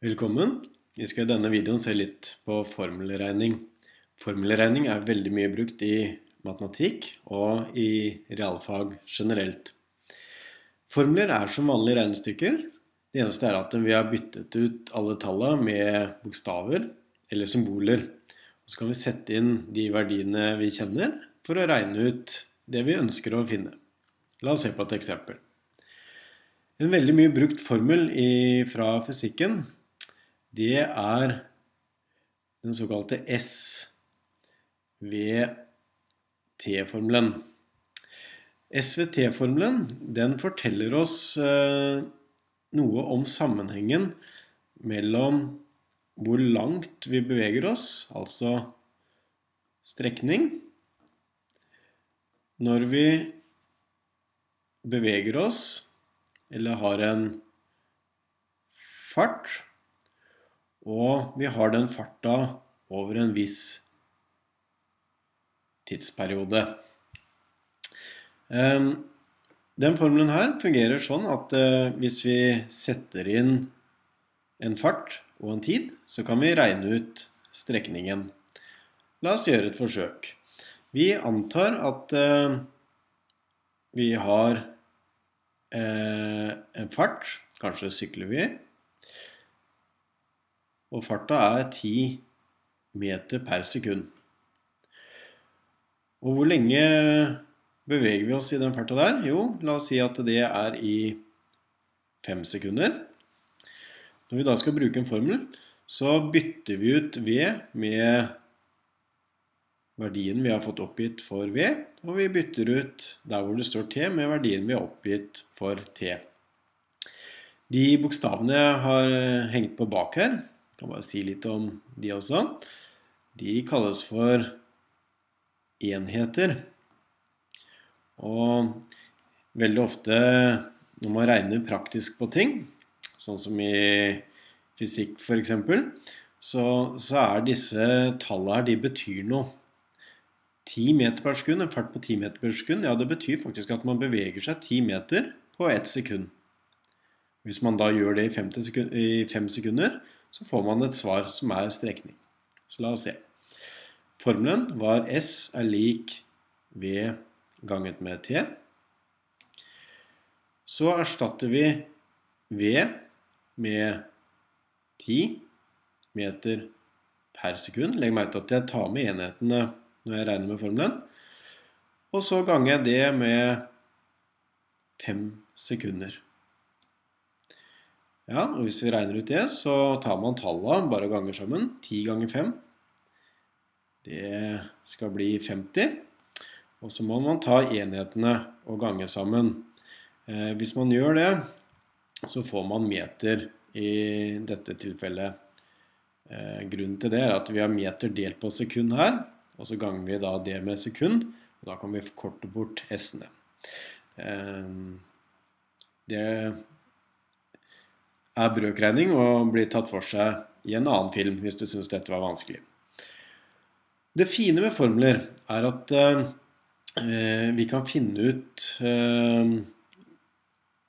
Velkommen. Vi skal i denne videoen se litt på formelregning. Formelregning er veldig mye brukt i matematikk og i realfag generelt. Formler er som vanlige regnestykker. Det eneste er at vi har byttet ut alle tallene med bokstaver eller symboler. Så kan vi sette inn de verdiene vi kjenner for å regne ut det vi ønsker å finne. La oss se på et eksempel. En veldig mye brukt formel fra fysikken, det er den såkalte SVT-formelen. SVT-formelen den forteller oss eh, noe om sammenhengen mellom hvor langt vi beveger oss, altså strekning, når vi beveger oss eller har en fart, og vi har den farta over en viss tidsperiode. Ehm, den formelen her fungerer sånn at eh, hvis vi setter inn en fart og en tid, så kan vi regne ut strekningen. La oss gjøre et forsøk. Vi antar at eh, vi har eh, en fart. Kanskje sykler vi. Og farta er 10 meter per sekund. Og hvor lenge beveger vi oss i den farta der? Jo, la oss si at det er i 5 sekunder. Når vi da skal bruke en formel, så bytter vi ut V med verdien vi har fått oppgitt for V, og vi bytter ut der hvor det står T med verdien vi har oppgitt for T. De bokstavene jeg har hengt på bak her, kan bare si litt om de også. De kalles for enheter. Og veldig ofte når man regner praktisk på ting, sånn som i fysikk f.eks., så, så er disse tallene her, de betyr noe. 10 meter per sekund, en fart på 10 meter per sekund, ja, det betyr faktisk at man beveger seg 10 meter på ett sekund. Hvis man da gjør det i 5 sekunder, så får man et svar som er strekning. Så la oss se. Formelen var S er lik V ganget med T. Så erstatter vi V med 10 meter per sekund. Legg merke til at jeg tar med enhetene når jeg regner med formelen. Og så ganger jeg det med 5 sekunder. Ja, og hvis vi regner ut det, så tar man tallene bare ganger sammen. 10 ganger 5. Det skal bli 50. Og så må man ta enhetene og gange sammen. Eh, hvis man gjør det, så får man meter i dette tilfellet. Eh, grunnen til det er at vi har meter delt på sekund her. Og så ganger vi da det med sekund, og da kan vi forkorte bort s-ene. Eh, er brøkregning og blir tatt for seg i en annen film hvis du syns dette var vanskelig. Det fine med formler er at eh, vi kan finne ut eh,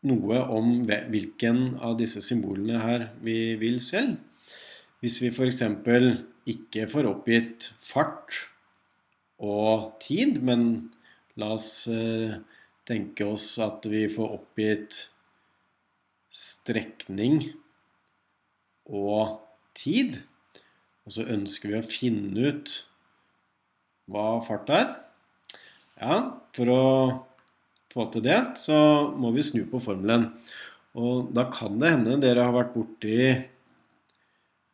noe om hvilken av disse symbolene her vi vil selv. Hvis vi f.eks. ikke får oppgitt fart og tid, men la oss eh, tenke oss at vi får oppgitt strekning og tid. Og så ønsker vi å finne ut hva fart er. Ja, for å få til det, så må vi snu på formelen. Og da kan det hende dere har vært borti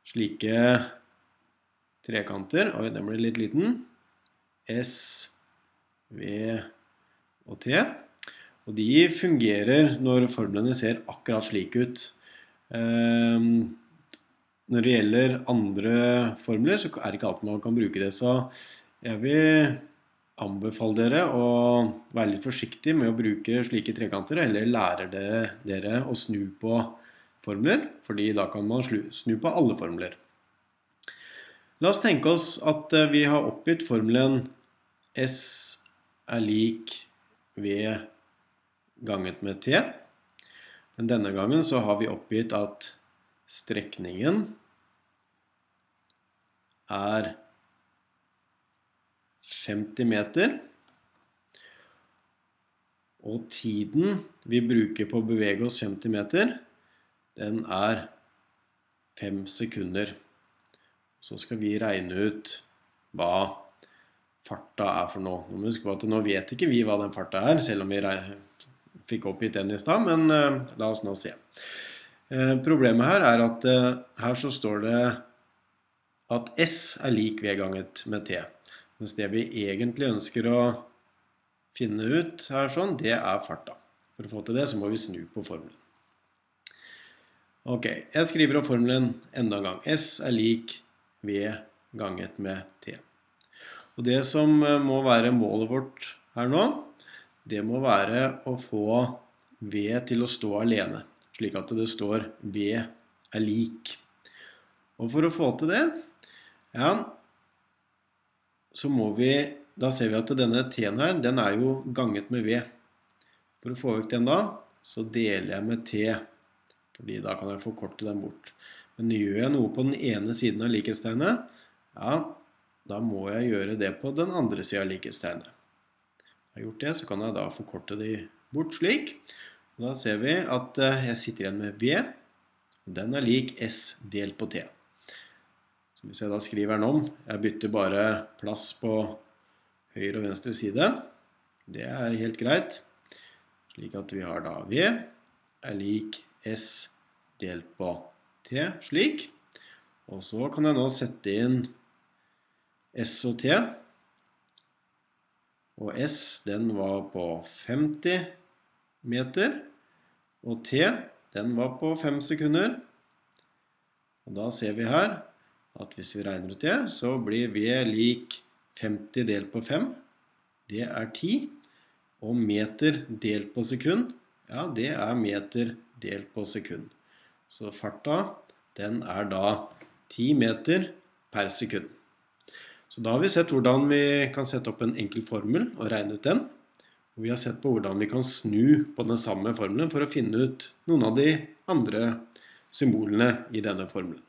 slike trekanter. Oi, den ble litt liten. S, V og T. Og de fungerer når formlene ser akkurat slik ut. Ehm, når det gjelder andre formler, så er det ikke alt man kan bruke det. Så jeg vil anbefale dere å være litt forsiktig med å bruke slike trekanter. Eller lærer dere å snu på formler, fordi da kan man snu på alle formler. La oss tenke oss at eh, vi har oppgitt formelen S er lik V ganget med T. Men denne gangen så har vi oppgitt at strekningen er 50 meter. Og tiden vi bruker på å bevege oss 50 meter, den er 5 sekunder. Så skal vi regne ut hva farta er for noe. Nå nå vet ikke vi hva den farta er, selv om vi fikk oppgitt den i stad, men uh, la oss nå se. Uh, problemet her er at uh, her så står det at S er lik V ganget med T. Mens det vi egentlig ønsker å finne ut her sånn, det er farta. For å få til det så må vi snu på formelen. Ok, jeg skriver opp formelen enda en gang. S er lik V ganget med T. Og det som eh, må være målet vårt her nå, det må være å få V til å stå alene. Slik at det står V er lik. Og for å få til det, ja, så må vi Da ser vi at denne T-en her, den er jo ganget med V. For å få vekk den da, så deler jeg med T. Fordi da kan jeg forkorte den bort. Men gjør jeg noe på den ene siden av likhetstegnet, ja, da må jeg gjøre det på den andre siden av likhetstegnet. Har jeg gjort det, så kan jeg da forkorte de bort slik. Og da ser vi at eh, jeg sitter igjen med V. Den er lik S delt på T. Så hvis jeg da skriver den om Jeg bytter bare plass på høyre og venstre side. Det er helt greit. Slik at vi har da V er lik S delt på T, slik. Og så kan jeg nå sette inn S og T. Og S den var på 50 meter. Og T den var på 5 sekunder. Og da ser vi her at hvis vi regner ut det, så blir V lik 50 delt på 5. Det er 10. Og meter delt på sekund, ja, det er meter delt på sekund. Så farta, den er da 10 meter per sekund. Så da har vi sett hvordan vi kan sette opp en enkel formel og regne ut den. Og vi har sett på hvordan vi kan snu på den samme formelen for å finne ut noen av de andre symbolene i denne formelen.